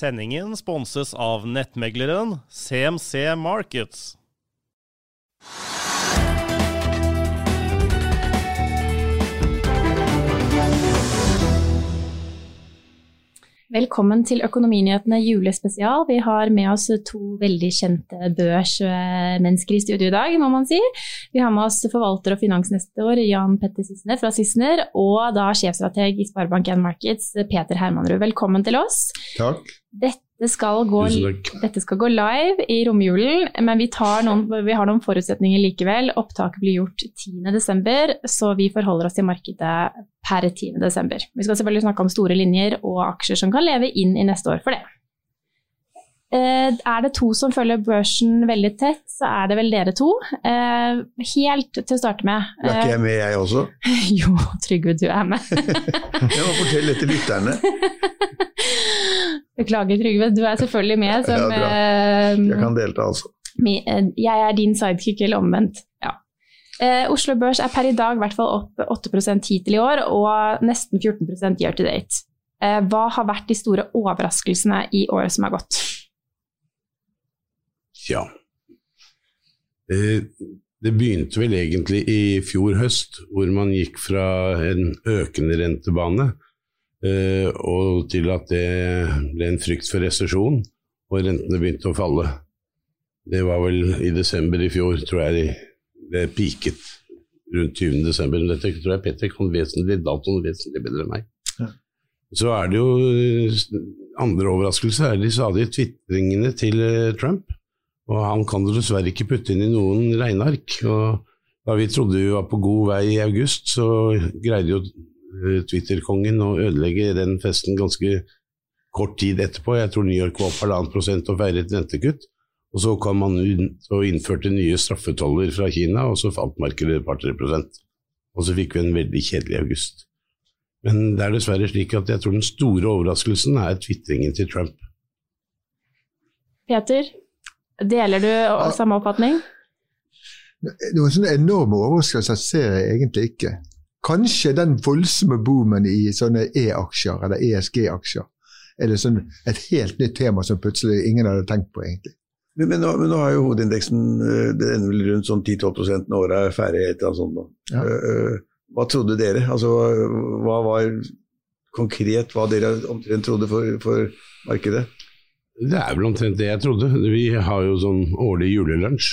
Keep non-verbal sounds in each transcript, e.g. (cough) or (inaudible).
Sendingen sponses av nettmegleren CMC Markets. Velkommen til Økonominyhetene julespesial. Vi har med oss to veldig kjente børsmennesker i studio i dag, må man si. Vi har med oss forvalter og finansnestor Jan Petter Sissener fra Sissener, og da sjefstrateg i Sparebank1 Markets Peter Hermanrud. Velkommen til oss. Takk. Dette skal, gå, dette skal gå live i romjulen, men vi, noen, vi, har noen forutsetninger likevel. Opptaket blir gjort 10.12, så vi forholder oss til markedet per 10.12. Vi skal selvfølgelig snakke om store linjer og aksjer som kan leve inn i neste år for det. Eh, er det to som følger børsen veldig tett, så er det vel dere to. Eh, helt til å starte med Er ikke jeg med, jeg også? (laughs) jo, Trygve, du er med. (laughs) jeg må fortelle det til lytterne. (laughs) Beklager, Trygve. Du er selvfølgelig med som ja, Jeg kan delta, altså. Jeg er din sidekick, eller omvendt. Ja. Eh, Oslo Børs er per i dag i hvert fall opp 8% hittil i år, og nesten 14 year to date. Eh, hva har vært de store overraskelsene i året som har gått? Ja. Eh, det begynte vel egentlig i fjor høst, hvor man gikk fra en økende rentebane Eh, og til at det ble en frykt for resesjon, og rentene begynte å falle. Det var vel i desember i fjor, tror jeg det piket rundt 20. desember. Dette tror jeg Petter kan vesentlig datoen vesentlig bedre enn meg. Ja. Så er det jo eh, andre overraskelser, er de stadige tvitringene til eh, Trump. Og han kan det dessverre ikke putte inn i noen regneark. Og da vi trodde vi var på god vei i august, så greide jo Eh, Twitter-kongen og ødelegge den festen ganske kort tid etterpå. Jeg tror New York var opp halvannen prosent og feiret rentekutt. Og så kom man og innførte nye straffetoller fra Kina, og så falt markedet et par-tre prosent. Og så fikk vi en veldig kjedelig august. Men det er dessverre slik at jeg tror den store overraskelsen er tvitringen til Trump. Peter, deler du samme oppfatning? Noen sånne enorme overraskelser ser jeg egentlig ikke. Kanskje den voldsomme boomen i sånne E-aksjer, eller ESG-aksjer, eller sånn et helt nytt tema som plutselig ingen hadde tenkt på, egentlig. Men, men, nå, men nå, har jo hovedindeksen eh, det ender vel rundt sånn 10-12 når året er ferdig. et eller annet sånt. Ja. Uh, hva trodde dere? Altså, hva var konkret hva dere omtrent trodde for, for markedet? Det er vel omtrent det jeg trodde. Vi har jo sånn årlig julelunsj.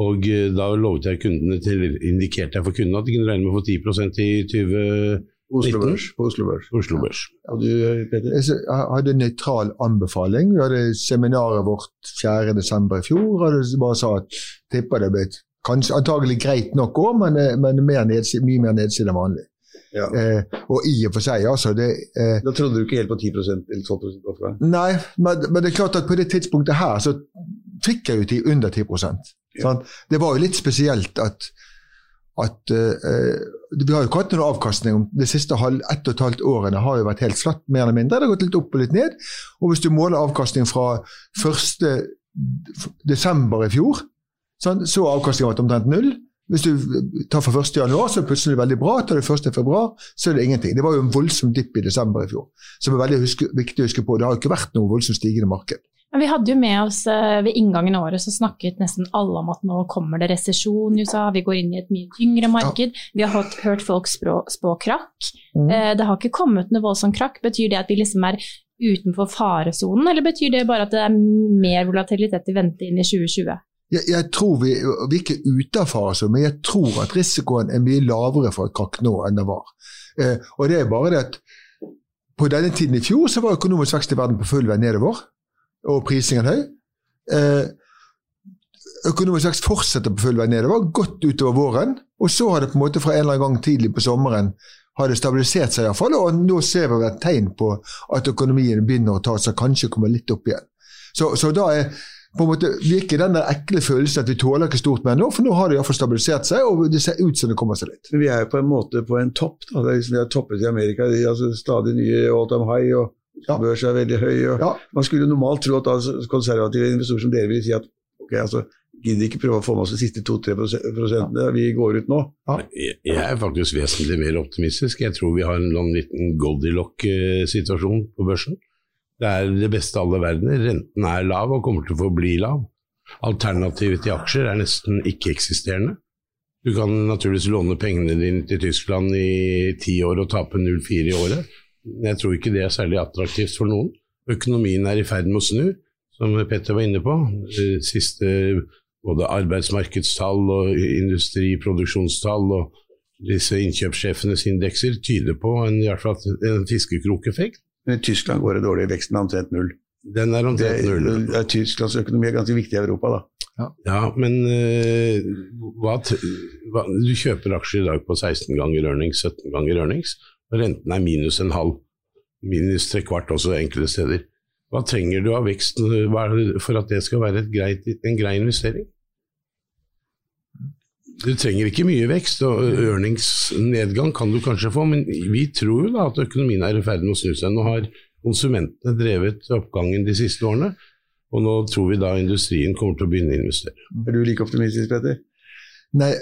Og eh, da lovet jeg kundene til, indikerte jeg for kundene at de kunne regne med å få 10% i 2019. Oslo Børs. På Oslo Børs. Oslo Børs. Ja. Og du, Peter? Jeg hadde en nøytral anbefaling. Vi hadde seminaret vårt 4.12. i fjor. og det bare sa at tipper det ble kanskje antagelig greit nok òg, men, eh, men mer nedside, mye mer nedside enn vanlig. Ja. Eh, og i og for seg, altså det, eh, Da trodde du ikke helt på 10 eller 12 ofre? Nei, men, men, det er klart at på det tidspunktet her så fikk jeg jo til under 10 Sånn? Det var jo litt spesielt at, at uh, Vi har jo ikke hatt noen avkastning. De siste halv, ett og et halvt årene har jo vært helt flatt, mer eller mindre. Det har gått litt opp og litt ned. Og hvis du måler avkastning fra 1. desember i fjor, sånn, så har avkastningen vært omtrent null. Hvis du tar fra 1. januar, så er det plutselig veldig bra. Tar du 1. februar, så er det ingenting. Det var jo en voldsom dipp i desember i fjor, som er veldig viktig å huske på. Det har jo ikke vært noe voldsomt stigende marked. Vi hadde jo med oss eh, Ved inngangen av året så snakket nesten alle om at nå kommer det resesjon i USA, vi går inn i et mye tyngre marked. Vi har hørt, hørt folk spå, spå krakk. Mm. Eh, det har ikke kommet noe voldsom krakk. Betyr det at vi liksom er utenfor faresonen, eller betyr det bare at det er mer volatilitet i vente inn i 2020? Jeg, jeg, tror vi, vi er ikke ute av faresonen, men jeg tror at risikoen er mye lavere for et krakk nå enn det var. Eh, og det er bare det at på denne tiden i fjor så var økonomisk vekst i verden på full vei nedover og prisingen høy. Eh, økonomisk vekst fortsetter på full vei nedover, godt utover våren. Og så har det på en måte fra en eller annen gang tidlig på sommeren har det stabilisert seg iallfall, og nå ser vi et tegn på at økonomien begynner å ta seg, kanskje kommer litt opp igjen. Så, så da er på en måte virker den ekle følelsen at vi tåler ikke stort mer nå, for nå har det iallfall stabilisert seg, og det ser ut som det kommer seg litt. Vi er jo på en måte på en topp. da, det er liksom Vi har toppet i Amerika, altså stadig nye all time high. og ja. Børs er veldig høy. Og ja. Man skulle normalt tro at konservative investorer som dere ville si at ok, altså, gidder ikke prøve å få med oss de siste 2-3 prosentene, vi går ut nå. Ja. Jeg er faktisk vesentlig mer optimistisk. Jeg tror vi har en liten Goldilock-situasjon på børsen. Det er det beste av alle verdener. Renten er lav og kommer til å forbli lav. Alternativet til aksjer er nesten ikke-eksisterende. Du kan naturligvis låne pengene dine til Tyskland i ti år og tape 0,4 i året. Jeg tror ikke det er særlig attraktivt for noen. Økonomien er i ferd med å snu, som Petter var inne på. Siste både arbeidsmarkedstall og industriproduksjonstall og disse innkjøpssjefenes indekser tyder på en, i hvert fall en fiskekrokeffekt. Men i Tyskland går det dårlig, veksten er omtrent null. Den er omtrent null. Det, er Tysklands økonomi er ganske viktig i Europa, da. Ja, ja men uh, hva, hva, du kjøper aksjer i dag på 16 ganger earnings, 17 ganger earnings. Renten er minus en halv, minus tre kvart også enkelte steder. Hva trenger du av vekst for at det skal være greit, en grei investering? Du trenger ikke mye vekst, og ørningsnedgang kan du kanskje få, men vi tror jo da at økonomien er i ferd med å snu seg. Nå har konsumentene drevet oppgangen de siste årene, og nå tror vi da industrien kommer til å begynne å investere. Er du like optimistisk, Petter? Nei,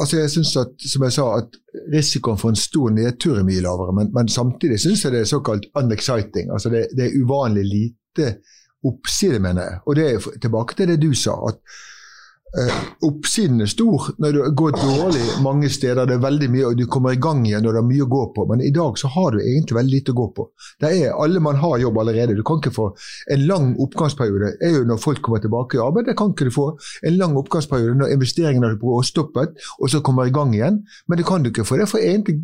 altså jeg synes at, som jeg sa, at risikoen for en stor nedtur er mye lavere. Men, men samtidig syns jeg det er såkalt unexciting. Altså det, det er uvanlig lite oppside, mener jeg. Og det er tilbake til det du sa. at oppsiden er stor når det går dårlig mange steder. Det er veldig mye, og du kommer i gang igjen når det er mye å gå på. Men i dag så har du egentlig veldig lite å gå på. Det er Alle man har jobb allerede. Du kan ikke få En lang oppgangsperiode er jo når folk kommer tilbake i arbeid. Det kan ikke du få. En lang oppgangsperiode når investeringene er bråstoppet, og så kommer i gang igjen. Men det kan du ikke få. Det, for egentlig,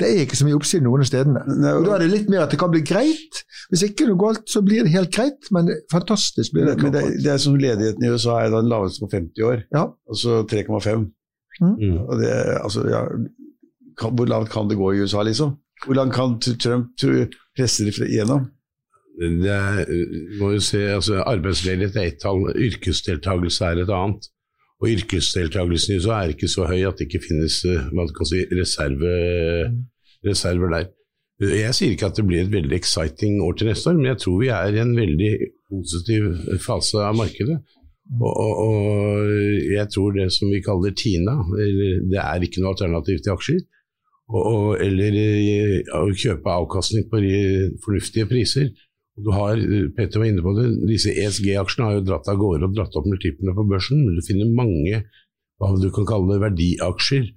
det er ikke så mye oppsiden noen av stedene. Og Da er det litt mer at det kan bli greit. Hvis ikke noe galt, så blir det helt greit. Men fantastisk blir det. Men det, det er som ledigheten i USA er den laveste på 50 år år, ja. altså 3,5. Mm. Altså, ja, hvor langt kan det gå i USA, liksom? Hvor langt kan Trump presse det igjennom? Det er, må jo se, altså Arbeidsledighet er ett tall, yrkesdeltakelse er et annet. Og yrkesdeltakelsen i USA er ikke så høy at det ikke finnes eh, hva kan si, reserve, reserver der. Jeg sier ikke at det blir et veldig exciting år til neste år, men jeg tror vi er i en veldig positiv fase av markedet. Og, og, jeg tror det som vi kaller TINA, det er ikke noe alternativ til aksjer. Og, eller eh, å kjøpe avkastning på fornuftige priser. Du har, Petter var inne på det, disse ESG-aksjene har jo dratt av gårde og dratt opp multiplene på børsen. Men du finner mange hva du kan kalle verdiaksjer,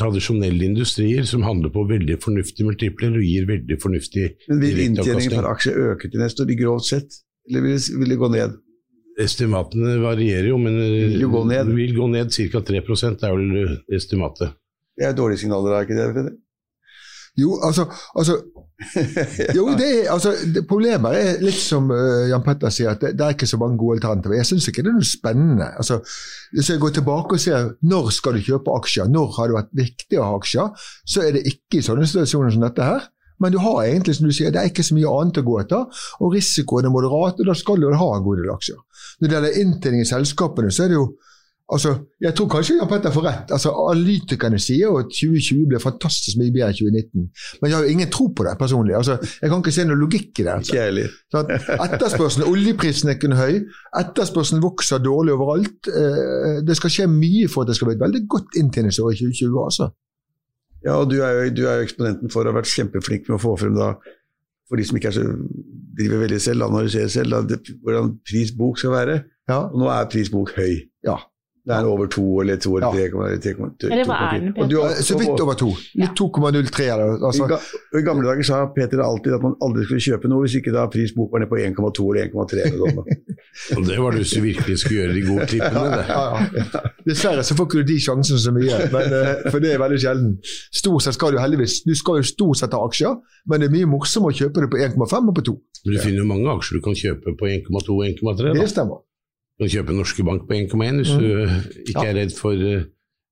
tradisjonelle industrier, som handler på veldig fornuftige multipler og gir veldig fornuftig Men Vil inntjeningen per aksje øke til neste år, grovt sett, eller vil, vil det gå ned? Estimatene varierer jo, men vil jo gå ned, vil gå ned ca. 3 er vel estimatet. Det er dårlige signaler, er ikke det? Fredrik? Jo, altså, altså (laughs) jo, det er, altså det, Problemet er litt som uh, Jan Petter sier, at det, det, er ikke så mange gode alternativer. Jeg syns ikke det er noe spennende. Altså, hvis jeg går tilbake og ser når skal du kjøpe aksjer, når har det vært viktig å ha aksjer, så er det ikke i sånne situasjoner som dette her. Men du har egentlig, som du sier, det er ikke så mye annet å gå etter, og risikoen er moderat, og da skal du ha en god del aksjer. Når det gjelder inntjening i selskapene, så er det jo altså, Jeg tror kanskje Jan Petter får rett. altså Analytikerne sier jo at 2020 blir fantastisk mye bedre enn 2019. Men jeg har jo ingen tro på det personlig. altså Jeg kan ikke se noe logikk i det. Altså. Etterspørselen, Oljeprisen er ikke høy. Etterspørselen vokser dårlig overalt. Eh, det skal skje mye for at det skal bli et veldig godt inntjeningsår i 2020. altså. Ja, og du er, jo, du er, jo, eksponenten for å ha vært kjempeflink med å få frem da for de som ikke så, driver veldig selv, analyserer selv, da, det, hvordan pris bok skal være. Ja. Og nå er pris bok høy. Ja. Det er over to eller to eller tre. Eller hva er den, Peter? Så vidt over to. Litt 2,03. Altså. I, I gamle dager sa Peter alltid at man aldri skulle kjøpe noe hvis ikke da pris bok var ned på 1,2 eller 1,3. (laughs) Og det var det hvis du virkelig skulle gjøre de gode klippene, det. Ja, ja. Dessverre så får ikke du de sjansene så mye, men, eh, for det er veldig sjelden. Stort sett skal du heldigvis Du skal jo stort sett ha aksjer, men det er mye morsommere å kjøpe det på 1,5 og på 2. Men du finner jo mange aksjer du kan kjøpe på 1,2 og 1,3. Det stemmer. Du kan kjøpe Norske Bank på 1,1 hvis du ikke er redd for uh,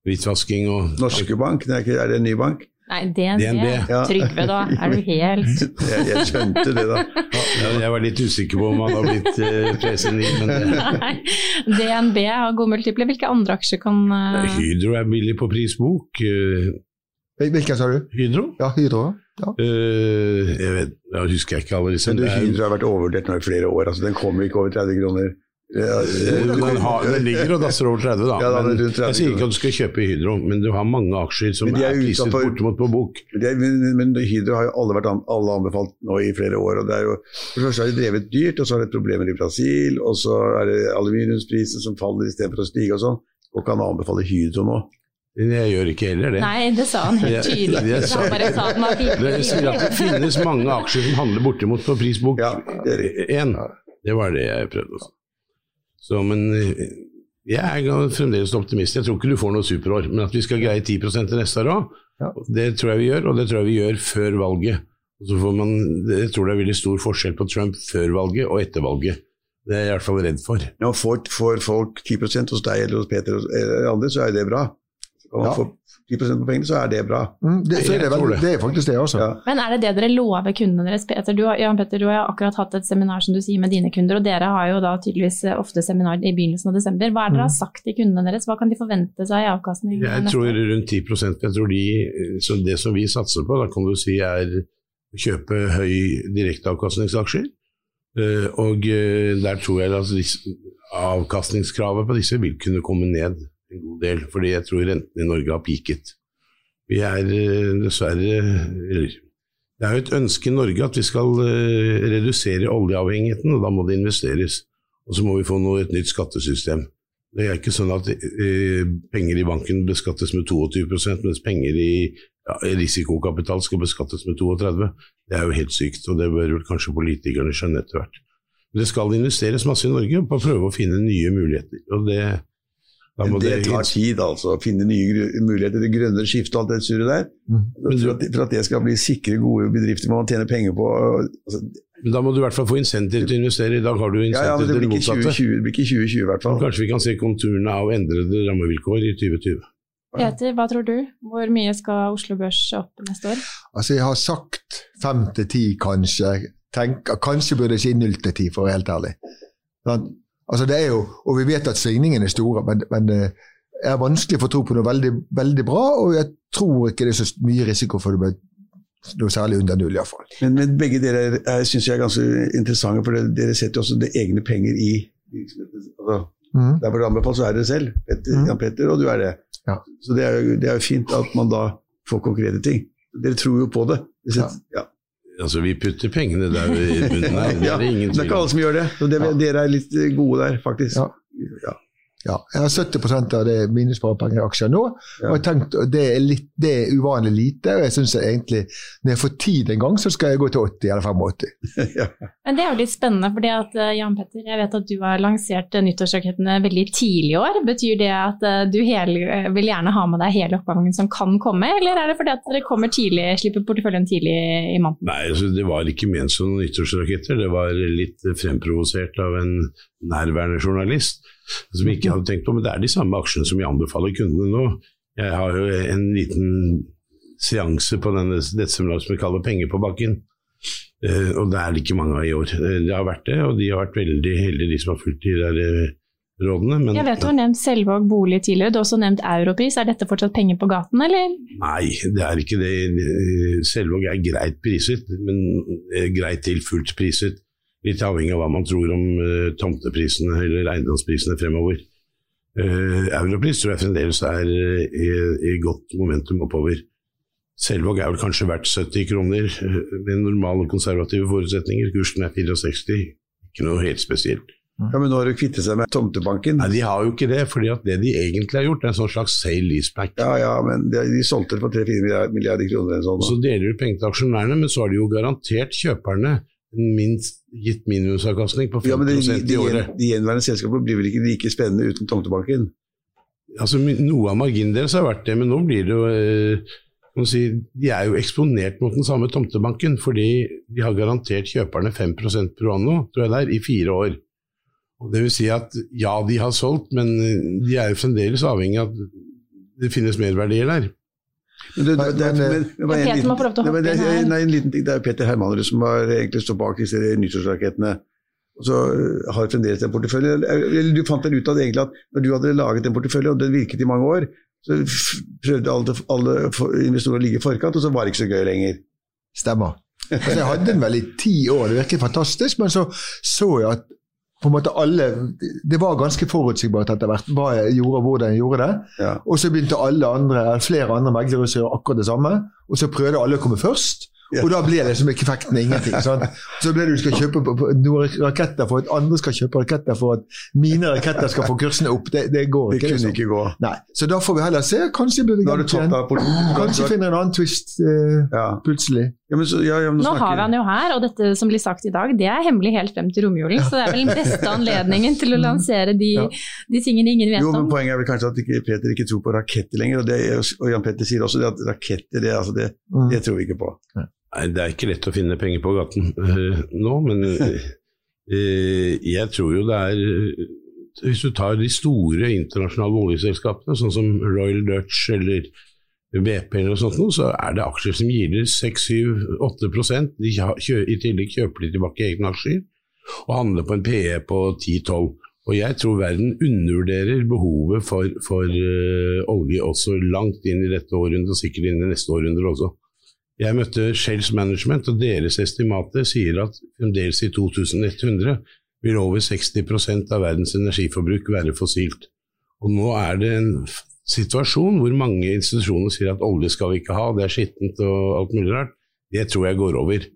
hvitvasking og Norske Bank, det er, ikke, er det en ny bank? Nei, DNB. DNB. Ja. Trygve, da. Er du helt (laughs) Jeg, jeg skjønte det, da. ja, Jeg var litt usikker på om han har blitt uh, presenil, men det, (laughs) Nei. DNB har god multiple. Hvilke andre aksjer kan uh... Hydro er billig på prisbok. Uh, Hvilken sa du? Hydro? Ja, Hydro. Ja. Uh, jeg vet, jeg husker jeg ikke alle disse. Men du, Hydro har vært overvurdert nå i flere år. altså Den kommer ikke over 30 kroner. Ja, den ligger og dasser over 30, da. Ja, da, men det er rundt 30 jeg sier ikke at du skal kjøpe Hydro, men du har mange aksjer som er er priset bortimot på bok. Men er- Men, men Hydro har jo alle, vært an, alle anbefalt nå i flere år. og det er jo, For det første har de drevet dyrt, og så har de problemer i Brasil, og så er det aluminiumsprisen som faller istedenfor å stige og sånn. Og kan anbefale Hydro nå. Jeg gjør ikke heller det. Nei, det sa han helt Jeg- tydelig. jeg sa- Han bare sa den var Det sier at det finnes mange aksjer som handler bortimot på prisbok. Ja, det er. Én. Det var det jeg prøvde å si. Så, men eh, jeg er fremdeles optimist. Jeg tror ikke du får noe superår, men at vi skal greie 10 til neste år òg, Ja. det tror jeg vi gjør, og det tror jeg vi gjør før valget. Og så får man, jeg tror det er veldig stor forskjell på Trump før valget og etter valget. Det er jeg i hvert fall redd for. Ja, får, får folk 10 hos deg eller hos Peter eller andre, så er det bra. Og Ja. få 10 på pengene, så er det bra. Mm, det, så er det, vel, det. er faktisk det, også. Ja. Men er det det dere lover kundene deres? Peter, du, Jan Petter, du har akkurat hatt et seminar som du sier med dine kunder, og dere har jo da tydeligvis eh, ofte seminar i begynnelsen av desember. Hva er det dere har sagt til kundene deres? Hva kan de forvente seg i avkastning? Jeg tror rundt 10% Jeg tror de, så det som vi satser på, da kan du si er å kjøpe høy direkteavkastningsaksjer. Eh, Og eh, der tror jeg at avkastningskravet på disse vil kunne komme ned en god del, fordi jeg tror rentene i Norge har peaket. Vi er eh, dessverre eller, Det er jo et ønske i Norge at vi skal eh, redusere oljeavhengigheten, og da må det investeres. Og så må vi få noe, et nytt skattesystem. Det er ikke sånn at eh, penger i banken beskattes med 22% mens penger i ja, risikokapital skal beskattes med 32 Det er jo helt sykt, og det bør vel kanskje politikerne skjønne etter hvert. Det skal investeres masse i Norge på å prøve å finne nye muligheter. og det det tar tid, altså. Å finne nye muligheter, det grønne skiftet og alt det surret der. Mm. For at, for at det skal bli sikre, gode bedrifter må man tjene penger på. Altså, Men da må du i hvert fall få insentiver til å investere. I dag har du ja, ja, men det til det motsatte. 2020, det blir ikke 2020 i hvert fall. Kanskje vi kan se konturene av endrede rammevilkår i 2020. Peter, hva tror du? Hvor mye skal Oslo Børs opp neste år? Altså, jeg har sagt fem til ti, kanskje. Tenk, kanskje burde jeg si null til ti, for å være helt ærlig. Altså, det er jo, og vi vet at svingningene er store, men, men eh, jeg er vanskelig å få tro på noe veldig, veldig bra, og jeg tror ikke det er så mye risiko for det blir noe særlig under null, iallfall. Men, men begge dere er, synes jeg er ganske interessante, for dere, setter jo også det egne penger i virksomheten. Altså, Mm. der hvor det anbefales, så er dere selv, Petter, Mm. Jan Petter, og du er det. Ja. Så det er, jo, det er jo fint at man da får konkrete ting. Dere tror jo på det. Det setter, ja. Altså, vi putter pengene der i bunnen her, det er (laughs) det ingen det er ikke alle som gjør det. Så det, Ja. Dere er litt gode der, faktisk. Ja. Ja. Jeg har 70% av det mine sparepenger i aksjer nå, Ja. og jeg tenkt, det er, litt, det er uvanlig lite. og jeg synes egentlig, Når jeg får tid en gang, så skal jeg gå til 80 eller 85. (laughs) ja. Men det er jo litt spennende, fordi at eh, Jan Petter, jeg vet at du har lansert eh, nyttårsrakettene veldig tidlig i år. Betyr det at eh, du hele, eh, vil gjerne ha med deg hele oppgangen som kan komme, eller er det fordi at dere kommer tidlig, slipper porteføljen tidlig i måneden? Nei, altså, det var ikke ment som noen nyttårsraketter. Det var litt fremprovosert av en nærværende journalist som ikke hadde tenkt på. Men det er de samme aksjene som jeg anbefaler kundene nå. Jeg har jo en liten seanse på denne, dette seminaret som vi kaller Penger på bakken. Uh, og det er det ikke mange av i år. Eh, Det har vært det, og de har vært veldig heldige, de som har fulgt de der uh, rådene. Men Jeg vet du har nevnt Selvåg bolig tidligere, du har også nevnt Europris. Er dette fortsatt penger på gaten, eller? Nei, det er ikke det. Selvåg er greit priset, men greit til fullt priset. Litt avhengig av hva man tror om uh, tomteprisene eller eiendomsprisene fremover. Uh, Europris tror jeg fremdeles er eh, i, i godt momentum oppover. Selvåg er vel kanskje verdt 70 kroner med normale konservative forutsetninger. Kursen er 64, ikke noe helt spesielt. Ja, Men nå har de kvittet seg med tomtebanken? Nei, De har jo ikke det. fordi at det de egentlig har gjort, er en sånn slags sale leaseback. Ja, ja, men de, de solgte det for 3-4 milliarder kroner. Sånn, så deler du penger til aksjonærene, men så har de jo garantert kjøperne minst gitt minimumsavkastning på 5 ja, men det, de, de, i året. De gjenværende selskapene blir vel ikke like spennende uten tomtebanken? Altså, Noe av marginen deres har vært det, men nå blir det jo eh, Si, de er jo eksponert mot den samme tomtebanken, fordi de har garantert kjøperne 5 pro anno, tror jeg det er, i fire år. Og det vil si at ja, de har solgt, men de er jo fremdeles avhengig av at det finnes merverdier der. Men det, det, det, men, en, liten, nei, en liten ting, det er Petter Hermanrud som har egentlig stått bak disse nyttårsrakettene. Og så øh, har fremdeles en portefølje. Eller du fant vel ut av det egentlig at når du hadde laget en portefølje, og den virket i mange år, så prøvde alle, alle investorer å ligge i forkant, og så var det ikke så gøy lenger. Stemmer. Altså, jeg hadde den vel i ti år, det virket fantastisk, men så så jeg at på en måte alle, Det var ganske forutsigbart etter hvert hva jeg gjorde og hvordan jeg gjorde det. Ja. Og så begynte alle andre, flere andre meglere å gjøre akkurat det samme. Og så prøvde alle å komme først. Ja. Og da blir liksom effekten ingenting. Sant? Så blir det du skal kjøpe noen raketter for at andre skal kjøpe raketter for at mine raketter skal få kursene opp. Det, det går ikke. Det kunne liksom. ikke gå. Nei. Så da får vi heller se. Kanskje blir det. Kanskje finner en annen twist eh, ja. plutselig. Ja, men så, ja, nå, nå har vi han jo her, og dette som blir sagt i dag, det er hemmelig helt frem til romjulen. Så det er vel den beste anledningen til å lansere de, de tingene ingen vet om. Jo, men Poenget er vel kanskje at ikke, Peter ikke tror på raketter lenger. Og, det, og Jan Petter sier også det at raketter, det, altså det, mm. det tror vi ikke på. Nei, Det er ikke lett å finne penger på gaten uh, nå, men uh, (laughs) jeg tror jo det er Hvis du tar de store internasjonale oljeselskapene, sånn som Royal Dutch eller BP eller noe sånt, så er det aksjer som gir 6-7-8% de I tillegg kjøper de tilbake egne aksjer og handler på en PE på 10-12. Og jeg tror verden undervurderer behovet for, for uh, olje også langt inn i dette århundret, og sikkert inn i neste århundre også. Jeg møtte Shells Management, og deres estimater sier at fremdeles i 2100 vil over 60% av verdens energiforbruk være fossilt. Og nå er det en situasjon hvor mange institusjoner sier at olje skal vi ikke ha, det er skittent og alt mulig rart. Det tror jeg går over.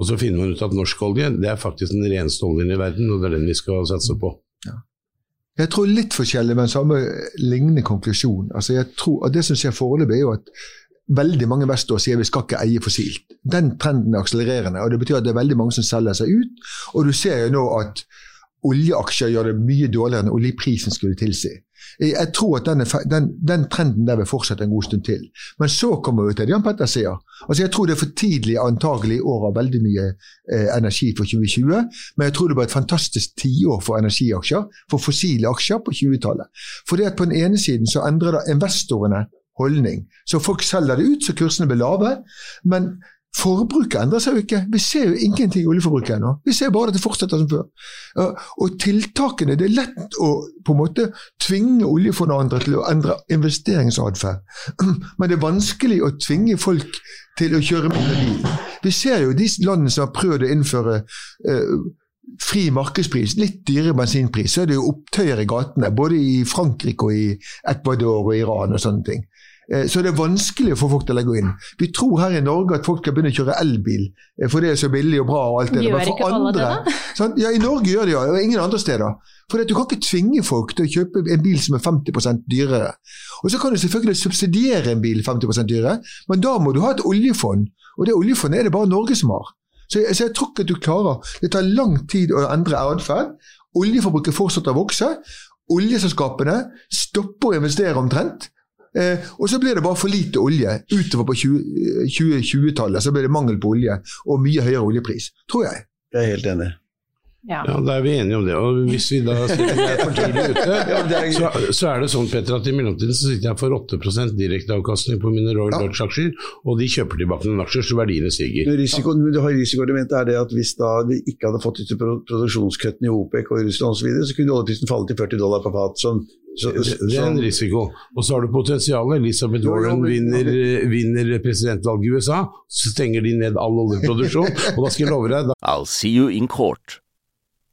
Og så finner man ut at norsk olje det er faktisk den reneste oljen i verden, og det er den vi skal satse på. Ja. Jeg tror litt forskjellig, men samme lignende konklusjon. Altså jeg tror, og Det som skjer foreløpig, er jo at veldig mange investorer sier vi skal ikke eie fossilt. Den trenden er akselererende, og det betyr at det er veldig mange som selger seg ut. Og du ser jo nå at oljeaksjer gjør det mye dårligere enn oljeprisen skulle tilsi. Jeg tror at den, den, den, trenden der vil fortsette en god stund til. Men så kommer vi til det Jan Petter sier. Altså Jeg tror det er for tidlig antagelig år av veldig mye eh, energi for 2020, men jeg tror det blir et fantastisk tiår for energiaksjer, for fossile aksjer på 20-tallet. Fordi at På den ene siden så endrer da investorene holdning. Så folk selger det ut så kursene blir lave. Men forbruket endrer seg jo ikke. Vi ser jo ingenting i oljeforbruket ennå. Vi ser bare at det fortsetter som før. Og tiltakene Det er lett å på en måte tvinge oljefondet til å endre investeringsatferd. (clears throat) Men det er vanskelig å tvinge folk til å kjøre mindre bil. Vi ser jo de landene som har prøvd å innføre eh, fri markedspris, litt dyrere bensinpris, så er det jo opptøyer i gatene. Både i Frankrike og i Ecuador og Iran og sånne ting. Eh, så det er vanskelig å få folk til å legge inn. Vi tror her i Norge at folk skal begynne å kjøre elbil, eh, for det er så billig og bra. og alt det. Gjør ikke alle det, da? (laughs) Sånn, Ja, I Norge gjør de det, og ingen andre steder. For Du kan ikke tvinge folk til å kjøpe en bil som er 50% dyrere. Og Så kan du selvfølgelig subsidiere en bil 50% dyrere, men da må du ha et oljefond. Og det oljefondet er det bare Norge som har. Så jeg, så jeg tror ikke at du klarer Det tar lang tid å endre atferd. Oljeforbruket fortsetter å vokse. Oljeselskapene stopper å investere omtrent. Eh, og så blir det bare for lite olje utover på 2020-tallet. Eh, så blir det mangel på olje og mye høyere oljepris, tror jeg. Jeg er helt enig. Ja. ja, da er vi enige om det. Og hvis vi da sitter for tidlig ute, (laughs) så, så, er det sånn Petter, at i mellomtiden så sitter jeg for 8 direkteavkastning på mine Royal ja. Dutch-aksjer, og de kjøper tilbake noen aksjer, så verdiene stiger. Men risiko, du har risikoelementet er det at hvis da vi ikke hadde fått disse produksjonskuttene i OPEC og i Russland osv., så, videre, så kunne oljeprisen falle til 40 dollar på fat. Sånn så, det er en risiko. Og så har du potensialet. Elizabeth Warren vinner, vinner presidentvalget i USA, så stenger de ned all oljeproduksjon. (laughs) og da skal jeg love deg da. I'll see you in court.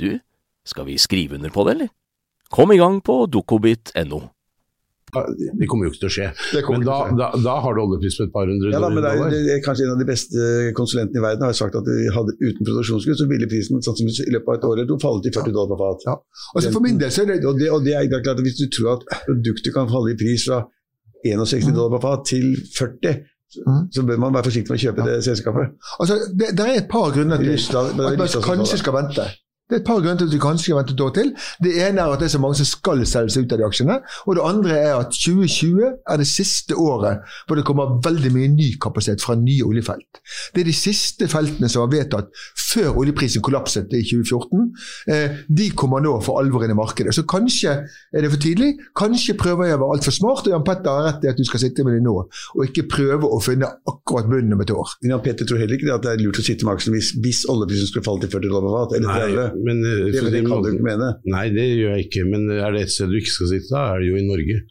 du, skal vi skrive under på det, eller? Kom i gang på dokobit.no. Det kommer jo ikke til å skje. Men da, da, da, har du oljepris på et par hundre ja, da, men det er, det er, kanskje en av de beste konsulentene i verden har sagt at de hadde uten produksjonskutt, så ville prisen sannsynligvis i løpet av et år eller to falle til 40 dollar per fat. Ja. Altså for min del så er det, og det, og det er klart at Hvis du tror at produktet kan falle i pris fra 61 mm. dollar per fat til 40 Mm. så bør man være forsiktig med å kjøpe ja. det selskapet. Altså, det, det, er et par grunner til at man kanskje skal vente. Det er et par grunner til at vi kanskje skal vente et år til. Det ene er at det er så mange som skal selge seg ut av de aksjene. Og det andre er at 2020 er det siste året hvor det kommer veldig mye ny kapasitet fra nye oljefelt. Det er de siste feltene som var vedtatt før oljeprisen kollapset i 2014. Eh, de kommer nå for alvor inn i markedet. Så kanskje er det for tidlig. Kanskje prøver jeg å være altfor smart, og Jan Petter har rett i at du skal sitte med dem nå, og ikke prøve å finne akkurat bunnen om et år. Jan Petter tror heller ikke at det er lurt å sitte med aksjen hvis, hvis oljeprisen skulle falle til 40 dollar eller 30 men, det, det, det kan du ikke mene? Nei, det gjør jeg ikke. Men er det et sted du ikke skal sitte, da er det jo i Norge.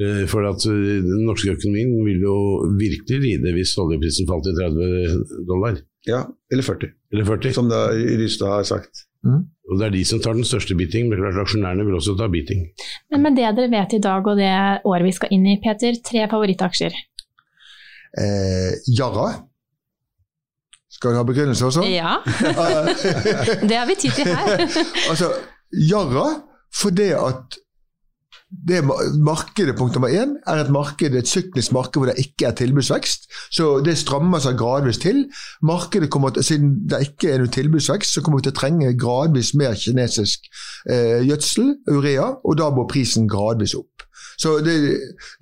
Eh, for at eh, den norske økonomien vil jo virkelig lide hvis oljeprisen falt til 30 dollar. Ja, eller 40. Eller 40. Som da Rystad har sagt. Mm. Og Det er de som tar den største biting, men klart aksjonærene vil også ta biting. Men med det dere vet i dag og det året vi skal inn i, Peter, tre favorittaksjer? Eh, Yara. Skal du ha begrunnelse også? Ja. (laughs) det har vi tid til her. (laughs) altså, Jarra fordi at det markedet punkt nummer én er et marked, et syklisk marked hvor det ikke er tilbudsvekst. Så det strammer seg gradvis til. Markedet kommer til, Siden det ikke er noe tilbudsvekst, så kommer vi til å trenge gradvis mer kinesisk eh, gjødsel, urea, og da må prisen gradvis opp. Så det,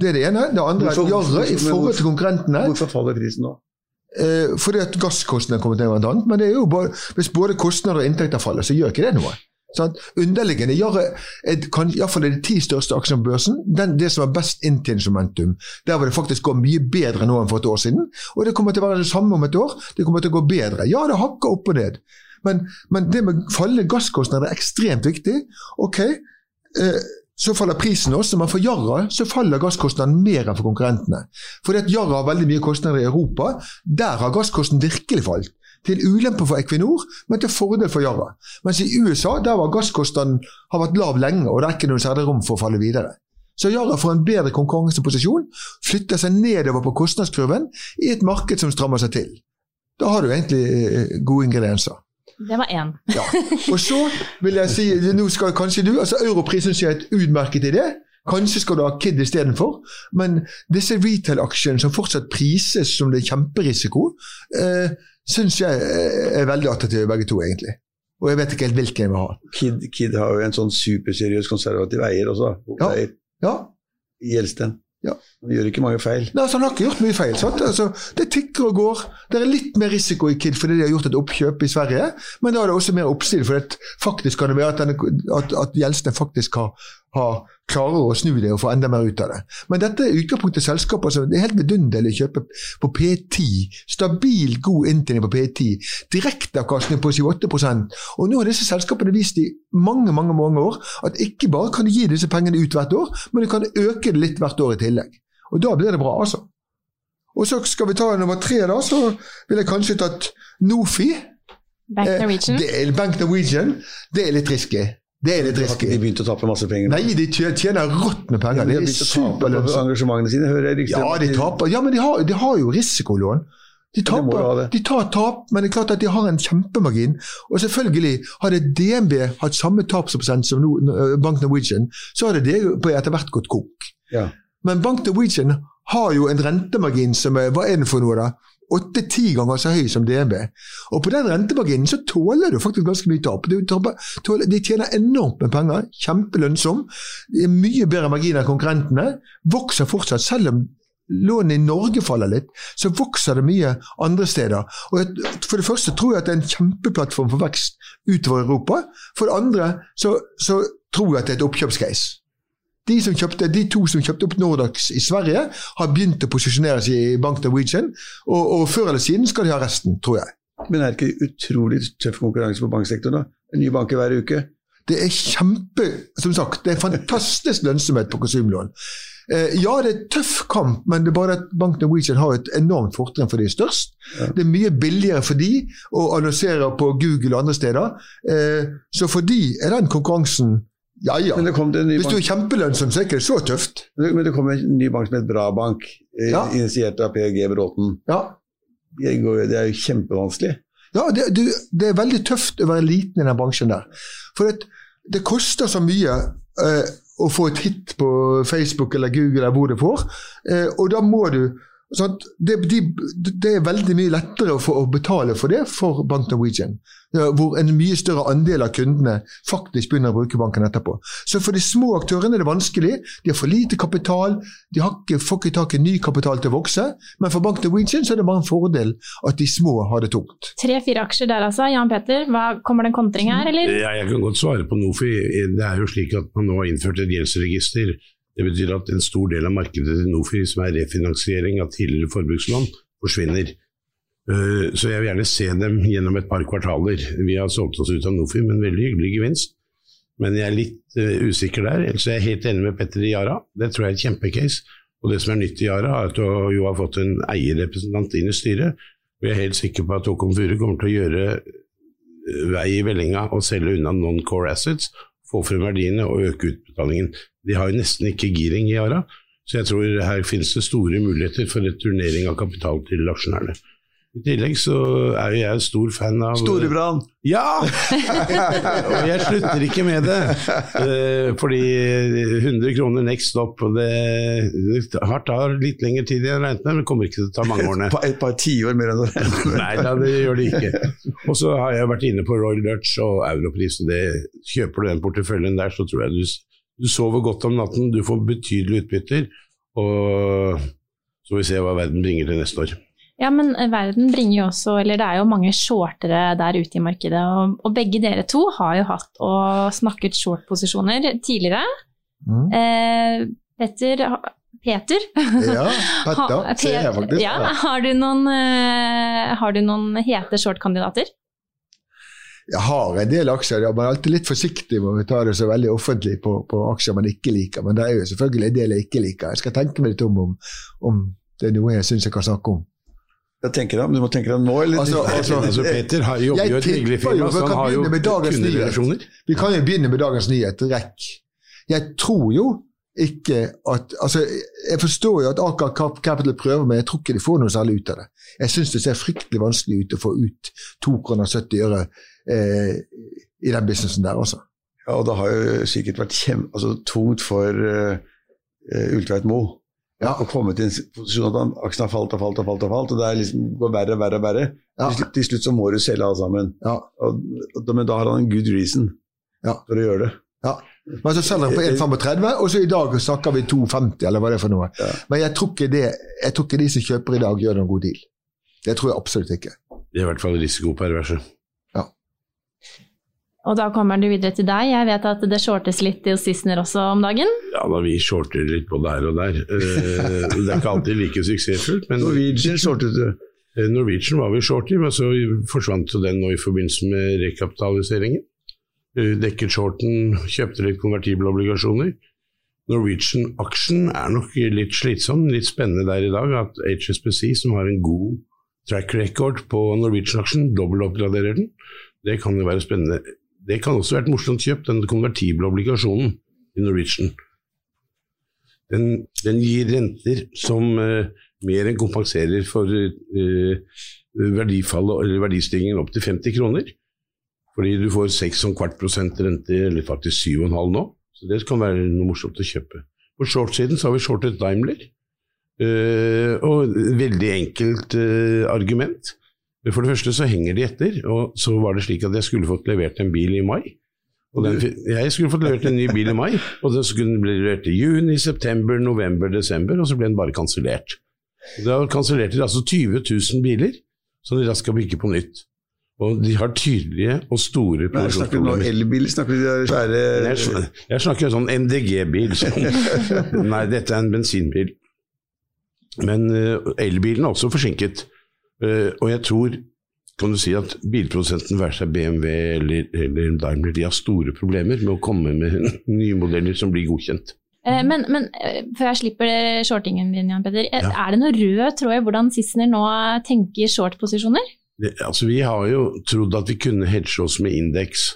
det er det ene. Det andre er at Jarre i forhold til konkurrentene Hvorfor faller prisen nå? Eh, fordi at gasskostnadene kommer til blant annet. Men det er jo bare, hvis både kostnader og inntekter faller, så gjør ikke det noe. Sånn? Underliggende iallfall de ti største aksjene på børsen den, det som er best inntjeningsmomentum. Der hvor det faktisk går mye bedre nå enn for et år siden. Og det kommer til å være det samme om et år. Det kommer til å gå bedre. Ja, det hakker opp og ned. Men, men det med fallende gasskostnader er ekstremt viktig. Ok, eh, så faller prisen også, men for Yara så faller gasskostnaden mer enn for konkurrentene. Fordi at Yara har veldig mye kostnader i Europa. Der har gasskosten virkelig falt. Til ulempe for Equinor, men til fordel for Yara. Mens i USA der var gasskostnaden har vært lav lenge, og det er ikke noe særlig rom for å falle videre. Så Yara får en bedre konkurranseposisjon, flytter seg nedover på kostnadskurven i et marked som strammer seg til. Da har du egentlig eh, gode ingredienser. Det var én. ja. Og så vil jeg si, nå skal kanskje du, altså Europris syns jeg er et utmerket idé. Kanskje skal du ha Kid istedenfor, men disse retail-aksjene som fortsatt prises som det er kjemperisiko, eh, syns jeg er veldig attraktive begge to, egentlig. Og jeg vet ikke helt hvilken jeg vil ha. Kid, Kid har jo en sånn superseriøs konservativ eier også. Ja. ja. Gjelsten. Ja. Han gjør ikke mange feil. Nei, altså, Han har ikke gjort mye feil. Altså, det tikker og går. Det er litt mer risiko i Kid fordi de har gjort et oppkjøp i Sverige, men da er det også mer oppstil. For faktisk kan det være at, denne, at, at Gjelsten faktisk har, har klarer å snu det og få enda mer ut av det. Men dette er utgangspunktet selskaper som det er helt vidunderlig å kjøpe på P10. Stabil, god inntjening på P10. Direkteavkastning på 28% Og nå har disse selskapene vist i mange mange, mange år at ikke bare kan de gi disse pengene ut hvert år, men de kan øke det litt hvert år i tillegg. Og da blir det bra, altså. Og så skal vi ta nummer tre, da. Så vil jeg kanskje tatt Nofi. Bank eh, Norwegian. Eh, det er, Bank Norwegian. Det er litt risky. Det er litt risky. De begynte å tape masse penger? Nei, de tjener rått med penger. Ja, de har begynt å tape engasjementene sine, hører jeg riktig. Ja, de taper. Ja, men de har, de har jo risikolån. De, taper, de tar tap, men det er klart at de har en kjempemargin. Og selvfølgelig, hadde DNB hatt samme tapsprosent som Bank Norwegian, så hadde det etter hvert gått kok. Ja. Men Bank Norwegian har jo en rentemargin som er Hva er den for noe, da? Åtte-ti ganger så høy som DNB. Og på den rentemarginen så tåler du faktisk ganske mye tap. De tjener enormt med penger, kjempelønnsom. De er mye bedre margin enn konkurrentene. Vokser fortsatt, selv om lånet i Norge faller litt, så vokser det mye andre steder. Og For det første tror jeg at det er en kjempeplattform for vekst utover Europa. For det andre så, så tror jeg at det er et oppkjøpscase. De, kjøpte, de, to som kjøpte opp Nordax i Sverige, har begynt å posisjonere seg i Bank Norwegian, og, og før eller siden skal de ha resten, tror jeg. Men er det ikke utrolig tøff konkurranse på banksektoren? da? En ny bank hver uke? Det er kjempe Som sagt, det er fantastisk lønnsomhet på konsumlån. Eh, ja, det er tøff kamp, men det er bare at Bank Norwegian har et enormt fortrinn for de størst. Ja. Det er mye billigere for de å annonsere på Google og andre steder. Eh, så for de er den konkurransen ja, ja. Hvis du er kjempelønnsom, så er det ikke så tøft. Men det kommer en ny bank som heter Brabank, eh, ja. initiert av Per G. Bråten. Ja. Det er jo kjempevanskelig. Ja, det, det, det, er veldig tøft å være liten i den bransjen der. For det, det koster så mye eh, å få et hit på Facebook eller Google eller hvor du får, eh, og da må du Sånn det, de, det, er veldig mye lettere å, få, å, betale for det for Bank Norwegian, hvor en mye større andel av kundene faktisk begynner å bruke banken etterpå. Så for de små aktørene er det vanskelig. De har for lite kapital, de har ikke, får ikke tak i ny kapital til å vokse. Men for Bank Norwegian så er det bare en fordel at de små har det tungt. Tre-fire aksjer der altså. Jan Peter, hva, kommer det en kontring her, eller? Ja, jeg kan godt svare på noe, for det er jo slik at man nå har innført et gjeldsregister det betyr at en stor del av markedet til Nofi, som er refinansiering av tidligere forbrukslån, forsvinner. Eh, så jeg vil gjerne se dem gjennom et par kvartaler. Vi har solgt oss ut av Nofi med en veldig hyggelig gevinst. Men jeg er litt uh, usikker der. Ellers er jeg helt enig med Petter i Yara. Det tror jeg er et kjempecase. Og det som er nytt i Yara, er at du jo har fått en eierrepresentant inn i styret. Og jeg er helt sikker på at Håkon Fure kommer til å gjøre eh, vei i vellinga og selge unna non-core assets, få frem verdiene og øke utbetalingen. De har jo nesten ikke giring i Yara, så jeg tror her finnes det store muligheter for returnering av kapital til aksjonærene. I tillegg så er jo jeg en stor fan av Storebrand! Ja! (laughs) og jeg slutter ikke med det. Eh, fordi 100 kroner next stop, og det, har tar litt lengre tid enn jeg regnet med, men kommer ikke til å ta mange (laughs) årene. Et par tiår mer enn du Nei da, det gjør det ikke. Og så har jeg vært inne på Royal Dutch og Europris, og det, kjøper du den porteføljen der, så tror jeg du, du sover godt om natten, du får betydelige utbytter, og så får vi se hva verden bringer til neste år. Ja, men eh, verden bringer jo også Eller det er jo mange shortere der ute i markedet. Og, og begge dere to har jo hatt og snakket short-posisjoner tidligere. Mm. Eh, Petter Peter? Ja, (laughs) Petter ser jeg faktisk. Ja, har, du noen, uh, har du noen hete short-kandidater? Jeg har en del aksjer, man er alltid litt forsiktig med å ta det så veldig offentlig på, på, aksjer man ikke liker. Men det er jo selvfølgelig en del jeg ikke liker. Jeg skal tenke meg litt om om, om det er noe jeg syns jeg kan snakke om. Jeg tenker deg, Du må tenke deg nå, eller? Altså, altså, altså Peter har, jobber jo i et meglerfirma, så han har jo kunderelasjoner. Vi kan jo begynne med dagens nyhet, rekk. Jeg tror jo ikke at altså, Jeg forstår jo at Aker Capital prøver, men jeg tror ikke de får noe særlig ut av det. Jeg syns det ser fryktelig vanskelig ut å få ut 2,70 øre eh, i den businessen der, altså. Ja, og det har jo sikkert vært kjem, altså, tungt for uh, Ultveit Moe ja. og kommet til en posisjon at aksjen har falt og falt og falt, og falt, og det liksom, går verre og verre. og verre. Ja. Til, til, slutt så må du selge alle sammen. Ja. Og, og, men da har han en good reason for å gjøre det. Ja. Men så selger han på 1,35, og så i dag snakker vi 2,50, eller hva det er for noe. Men jeg tror, ikke det, jeg tror, ikke de som kjøper i dag, gjør noen god deal. Det tror jeg absolutt ikke. Det er i hvert fall risikoperverse. Og da kommer du videre til deg. Jeg vet at det shortes litt i Sissener også om dagen? Ja, da vi shorter litt både her og der. Eh, det er ikke alltid like suksessfullt. Men Norwegian shortet du? Eh, Norwegian var vi short i, men så forsvant den nå i forbindelse med rekapitaliseringen. Eh, dekket shorten, kjøpte litt konvertible obligasjoner. Norwegian-aksjen er nok litt slitsom, litt spennende der i dag at HSBC, som har en god track record på Norwegian-aksjen, dobbeltoppgraderer den. Det kan jo være spennende. Det kan også være et morsomt kjøp, den konvertible obligasjonen i Norwegian. Den, den gir renter som uh, mer enn kompenserer for uh, verdifallet eller verdistigningen opp til 50 kroner. Fordi du får 6,25 prosent rente, eller faktisk 7,5 nå. Så det kan være noe morsomt å kjøpe. På short-siden så har vi shortet Daimler. Uh, og veldig enkelt argument. For det første så henger de etter, og så var det slik at jeg skulle fått levert en bil i mai. Den, jeg skulle fått levert en ny bil i mai, og den skulle bli levert i juni, september, november, desember, og så ble den bare kansellert. Da kansellerte de altså 20 000 biler som de raskt skal bygge på nytt. Og de har tydelige og store produksjonsproblemer. Snakker du om elbil? Snakker du de svære Jeg, jeg snakker sånn MDG-bil. (laughs) Nei, dette er en bensinbil. Men uh, elbilen er også forsinket. Uh, og jeg tror kan du si at bilprodusenten, være seg BMW eller, eller Daimler, de har store problemer med å komme med (laughs) nye modeller som blir godkjent. Eh, men, men, før jeg slipper shortingen din, Jan Peder. Ja. Er det noe rød tråd i hvordan Sissener nå tenker short-posisjoner? Altså, vi har jo trodd at vi kunne hedge oss med indeks,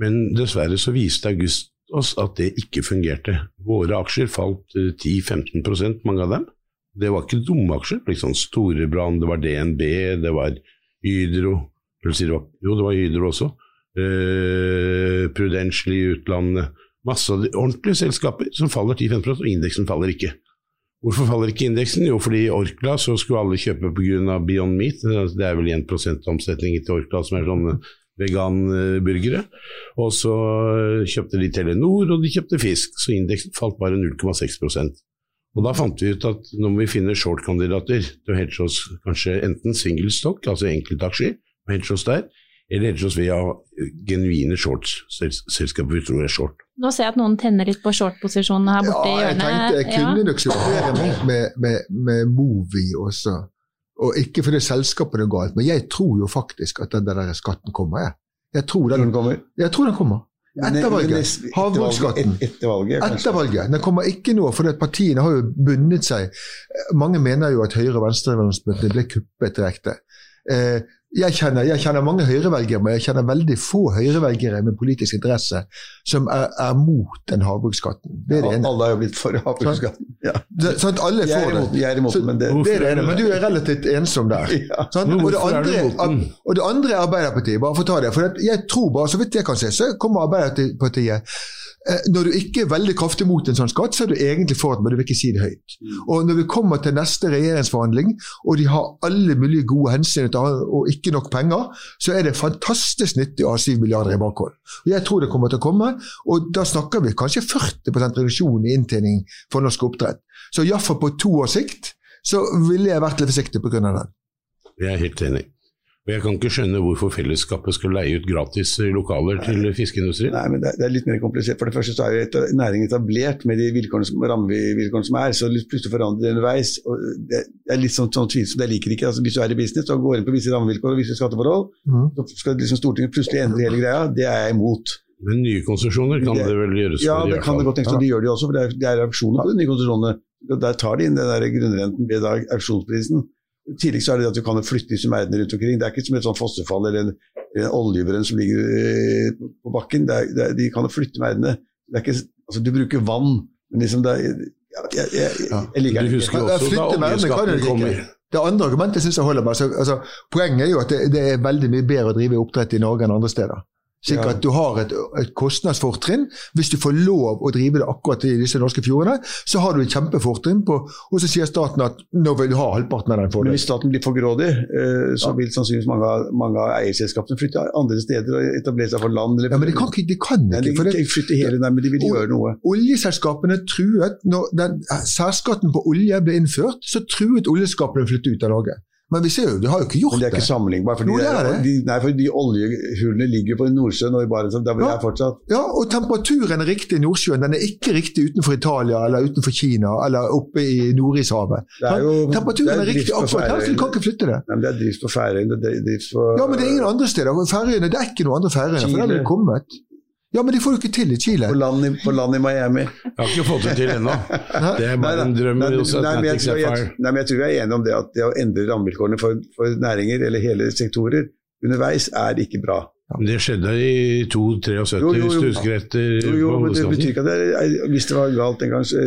men dessverre så viste august oss at det ikke fungerte. Våre aksjer falt 10-15% mange av dem. Det var ikke dumme aksjer. liksom Storebrand, det var DNB, det var Hydro det var, Jo, det var Hydro også. Eh, Prudential i utlandet. Masse ordentlige selskaper som faller 10-15 og indeksen faller ikke. Hvorfor faller ikke indeksen? Jo, fordi i Orkla så skulle alle kjøpe pga. Beyond Meat. Det er vel 1 omsetning til Orkla som er sånne veganburgere. Og så kjøpte de Telenor, og de kjøpte fisk, så indeksen falt bare 0,6 og Da fant vi ut at nå må vi finne short-kandidater til å hedge oss kanskje enten single stock, altså enkeltaksjer, og hedge oss der, eller hedge oss via genuine shorts-selskaper vi tror er short. Nå ser jeg at noen tenner litt på short-posisjonene her borte ja, i hjørnet. Jeg tenkte jeg kunne nok supplere med, med, med, med Movi også. Og ikke fordi selskapet er galt, men jeg tror jo faktisk at den der skatten kommer. Jeg, jeg tror den, den kommer. Jeg tror den kommer. Etter valget. Havbruksskatten. Etter valget, etter valget. Den kommer ikke nå, for partiene har jo bundet seg. Mange mener jo at Høyre- og Venstre-landsmøtene ble kuppet direkte. Eh, jeg kjenner, jeg kjenner, mange høyrevelgere, men jeg kjenner veldig få høyrevelgere med politisk interesse som er, er mot den havbruksskatten. Det er det ene. Alle har jo blitt for havbruksskatten. Ja. Det, sånn at alle får det. Jeg er imot, men det, det er det ene, men du er relativt ensom der. Ja. Sånn? Og, det andre, og det andre er Arbeiderpartiet. Bare for å ta det. For jeg tror bare, så vidt jeg kan se, så kommer Arbeiderpartiet når du ikke er veldig kraftig mot en sånn skatt, så er du egentlig for det, men du vil ikke si det høyt. Mm. Og Når vi kommer til neste regjeringsforhandling, og de har alle mulige gode hensyn og ikke nok penger, så er det fantastisk nyttig å ha 7 milliarder i bakhånd. Jeg tror det kommer til å komme, og da snakker vi kanskje 40% reduksjon i inntjening for norsk oppdrett. Så iallfall på to års sikt så ville jeg vært litt forsiktig pga. den. Jeg er helt enig. Og Jeg kan ikke skjønne hvorfor fellesskapet skal leie ut gratis lokaler til fiskeindustrien. Nei, men det er, det er, litt mer komplisert. For det første så er jo næringen etablert med de vilkårene som, rammevilkårene som er, så plutselig forandrer det underveis. og Det er litt sånn, sånn tvilsomt, jeg liker ikke. Altså, hvis du er i business og går inn på visse rammevilkår og visse skatteforhold, mm. så skal liksom Stortinget plutselig endre hele greia. Det er jeg imot. Men nye konsesjoner kan det, det vel gjøres Ja, det kan det godt tenkes, og de gjør det jo også, for det er, det er auksjoner på de nye konsesjonene. Der tar de inn den der grunnrenten ved auksjonsprisen. I tillegg så er det at du kan flytte disse merdene rundt omkring. Det er ikke som et sånt fossefall eller en, en oljebrønn som ligger eh, på bakken. Det er, det er, de kan flytte merdene. Altså, du bruker vann, men liksom det er, jeg, jeg, jeg, jeg liker det ikke. jo også da oljeskatten kom. Det andre argumentet syns jeg holder meg. Altså, poenget er jo at det, det, er veldig mye bedre å drive oppdrett i Norge enn andre steder. Slik at du har et, et, kostnadsfortrinn. Hvis du får lov å drive det akkurat i disse norske fjordene, så har du et kjempefortrinn på Og så sier staten at nå vil du ha halvparten av den fordelen. Hvis staten blir for grådig, eh, så vil sannsynligvis mange mange av eierselskapene flytte andre steder og etablere seg for land. Eller, ja, men de kan ikke. De kan ikke nei, de, de flytte hele, nei, men de vil gjøre noe. Oljeselskapene truet Når den særskatten på olje ble innført, så truet oljeskapene å flytte ut av Norge. Men vi ser jo, de har jo ikke gjort det. Men det er ikke sammenlignbart. For, de, nei, for de oljehullene ligger på Nordsjøen og i Barentshavet, der ja. er fortsatt. Ja, og temperaturen er riktig i Nordsjøen. Den er ikke riktig utenfor Italia eller utenfor Kina eller oppe i Nordishavet. temperaturen er, er riktig akkurat her, så du kan ikke flytte det. Nei, men det er drift på Færøyene, Ja, men det er ingen andre steder. Færøyene, det er ikke noen andre Færøyene, for der er det kommet. Ja, men de får jo ikke til i Chile. På land i, på land i Miami. Jeg har ikke fått det til ennå. Det er bare en drøm. Nei, nei, nei, men jeg, jeg, nei, men jeg tror vi er enige om det at det å endre rammevilkårene for, for næringer eller hele sektorer underveis er ikke bra. Men det skjedde i 2-73, hvis du husker etter. Jo, jo, men det betyr ikke at det er, hvis det var galt en gang, så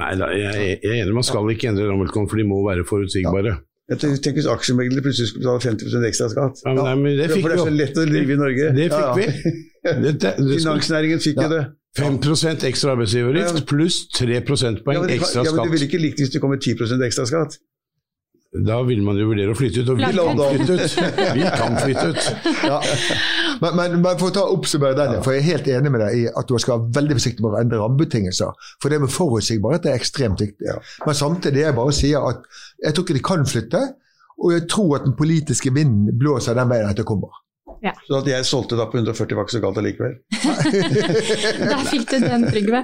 Nei da, jeg, jeg er enig, man skal ikke endre rammevilkårene, for de må være forutsigbare. Ja. Tenker Hvis aksjemeglere plutselig skulle betale 50% ekstra skatt ja, men, nei, men det fikk For det er så lett å drive i Norge. Det fikk vi. (laughs) Finansnæringen fikk jo det. 5% ekstra arbeidsgiveravgift pluss 3 prosentpoeng ja, ekstra skatt. Ja, men Du ville ikke likt hvis det kom 10% ekstra skatt? Da vil man jo vurdere å flytte ut, og vi kan flytte ut. (laughs) Vi kan flytte ut. Ja. Men, men, men, for å ta oppsummere den, for jeg er helt enig med deg i at du skal være veldig forsiktig med å endre rammebetingelser. For det med forutsigbarhet er ekstremt viktig. Ja. Men samtidig er jeg bare sier at jeg tror ikke de kan flytte, og jeg tror at den politiske vinden blåser den veien at det kommer. Ja. Så at jeg solgte da på 140 var ikke så galt allikevel. (laughs) Der fikk du den, Trygve.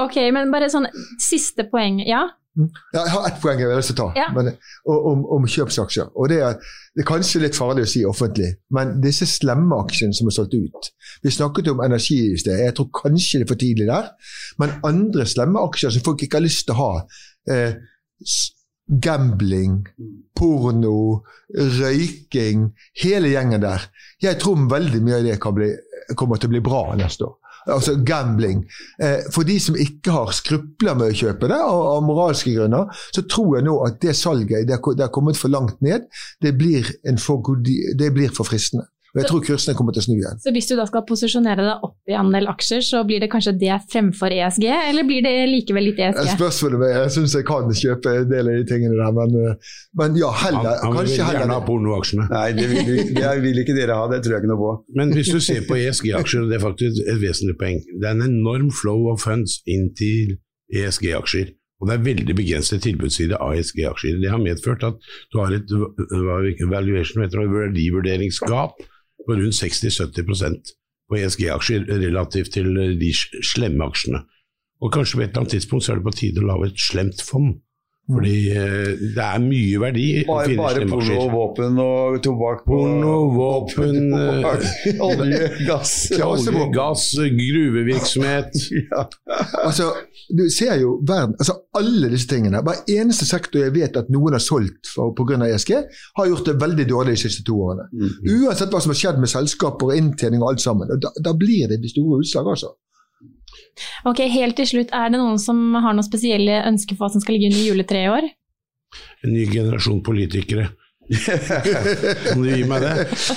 Ok, men bare sånn siste poeng. Ja? Ja, jeg har ett poeng jeg vil ta, ja. men, om, om, kjøpsaksjer. og det er, det er kanskje litt farlig å si offentlig, men disse slemme aksjene som er solgt ut Vi snakket om energi i sted, jeg tror kanskje det er for tidlig der. Men andre slemme aksjer som folk ikke har lyst til å ha, eh, gambling, porno, røyking, hele gjengen der. Jeg tror veldig mye av det bli, kommer til å bli bra neste år altså gambling. Eh, for de som ikke har skrupler med å kjøpe det, av, av moralske grunner, så tror jeg nå at det salget det har kommet for langt ned. Det blir, for, det blir for fristende. Og jeg tror kursene kommer til å snu igjen. Så hvis du da skal posisjonere deg opp i andel aksjer, så blir det kanskje det fremfor ESG, eller blir det likevel litt ESG? Spørsmålet er, Jeg syns jeg kan kjøpe en del av de tingene der, men, eh, men ja, heller. Han, han kanskje vil gjerne ha pornoaksjene. Nei, det vil, det vil, ikke dere ha, det tror jeg ikke noe på. Men hvis du ser på ESG-aksjer, det er faktisk et vesentlig poeng. Det er en enorm flow of funds inn til ESG-aksjer. Og det er veldig begrenset tilbudsside av ESG-aksjer. Det har medført at du har et valuation, verdivurderingsgap på rundt 60-70% på ESG-aksjer relativt til de slemme aksjene. Og kanskje på et eller annet tidspunkt så er det på tide å lage et slemt fond fordi eh, det er mye verdi bare, bare porno, våpen og tobakk Porno, våpen (laughs) Olje, gass (laughs) Olje, gass, gruvevirksomhet (laughs) ja. Altså, du ser jo verden altså Alle disse tingene. Hver eneste sektor jeg vet at noen har solgt pga. ESG, har gjort det veldig dårlig de siste to årene. Mm -hmm. Uansett hva som har skjedd med selskaper og inntjening og alt sammen. Da, da blir det de store utslag, altså. Ok, Helt til slutt, er det noen som har noen spesielle ønsker for hva som skal ligge under juletreet i år? En ny generasjon politikere. kan du gi meg det?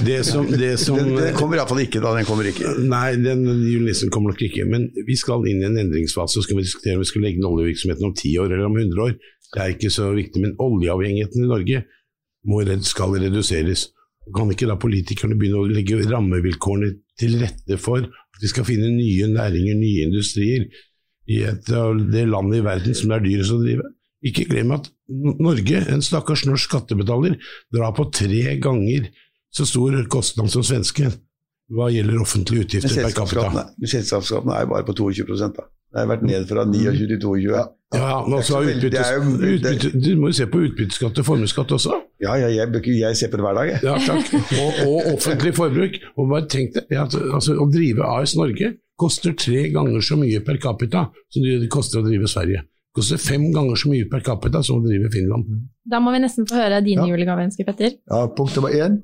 Det som, det som Den, den kommer iallfall ikke da. Den kommer ikke. Nei, den julenissen kommer nok ikke. Men vi skal inn i en endringsfase. Så skal vi diskutere om vi skal legge ned oljevirksomheten om ti år eller om 100 år. Det er ikke så viktig. Men oljeavhengigheten i Norge må, skal reduseres. Kan ikke da politikerne begynne å legge rammevilkårene til rette for vi skal finne nye næringer, nye industrier i et av det landet i verden som det er dyrest å drive? Ikke glem at Norge, en stakkars norsk skattebetaler, drar på tre ganger så stor kostnad som svensken hva gjelder offentlige utgifter per capita. Selskapsskatten er jo bare på 22 da. Det har vært ned fra 29 til 22. Ja, ja men også utbyttes, utbytte, Du må jo se på utbytteskatt og formuesskatt også. Ja, ja jeg, jeg, ser på det hver dag, jeg. Ja, takk. Og, og offentlig forbruk. Og bare tenk deg, altså, Å drive AS Norge koster tre ganger så mye per capita som det koster å drive Sverige. Det koster fem ganger så mye per capita som å drive Finland. Da må vi nesten få høre din ja. julegave, Petter. Ja, punkt nummer én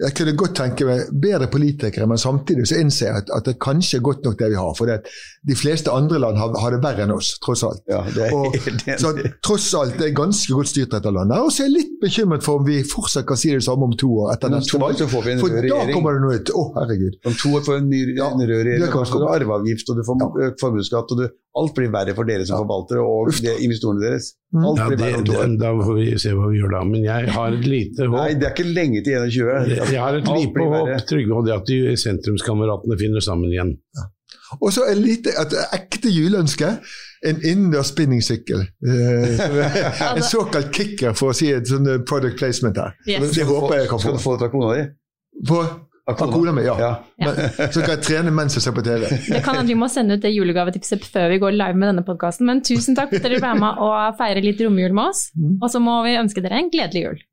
jeg kunne godt tenke meg bedre politikere, men samtidig så innser jeg at, at det kanskje er godt nok det vi har. For det, de fleste andre land har, har, det verre enn oss, tross alt. Ja, det, og, (laughs) så tross alt det er ganske godt styrt dette landet. Og så er jeg litt bekymret for om vi fortsatt kan si det samme om to år etter neste valg. For da kommer det noe nytt. Å, herregud. Om to år får vi en ny ja, rød regjering. Da får du arveavgift, og du får ja. formuesskatt, og du Alt blir verre for dere som ja. forvaltere og det, investorene deres. Mm. Alt ja, blir verre det, det, Da får vi se hva vi gjør da. Men jeg har et lite håp. Nei, det er ikke lenge til 21. Jeg, har et lite håp, Trygve, og det at de sentrumskameratene finner sammen igjen. Ja. Og så et lite, et ekte juleønske. En innendørs spinningsykkel. Uh, en såkalt kicker, for å si et sånn product placement her. Yes. Det håper jeg kan få. Skal du få det fra kona di? På Akona mi, ja. ja. Men, så kan jeg trene mens jeg ser på TV. Det kan hende vi må sende ut det julegavetipset før vi går live med denne podkasten. Men tusen takk for at dere ble med og feire litt romjul med oss. Mm. Og så må vi ønske dere en gledelig jul.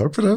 Takk for det.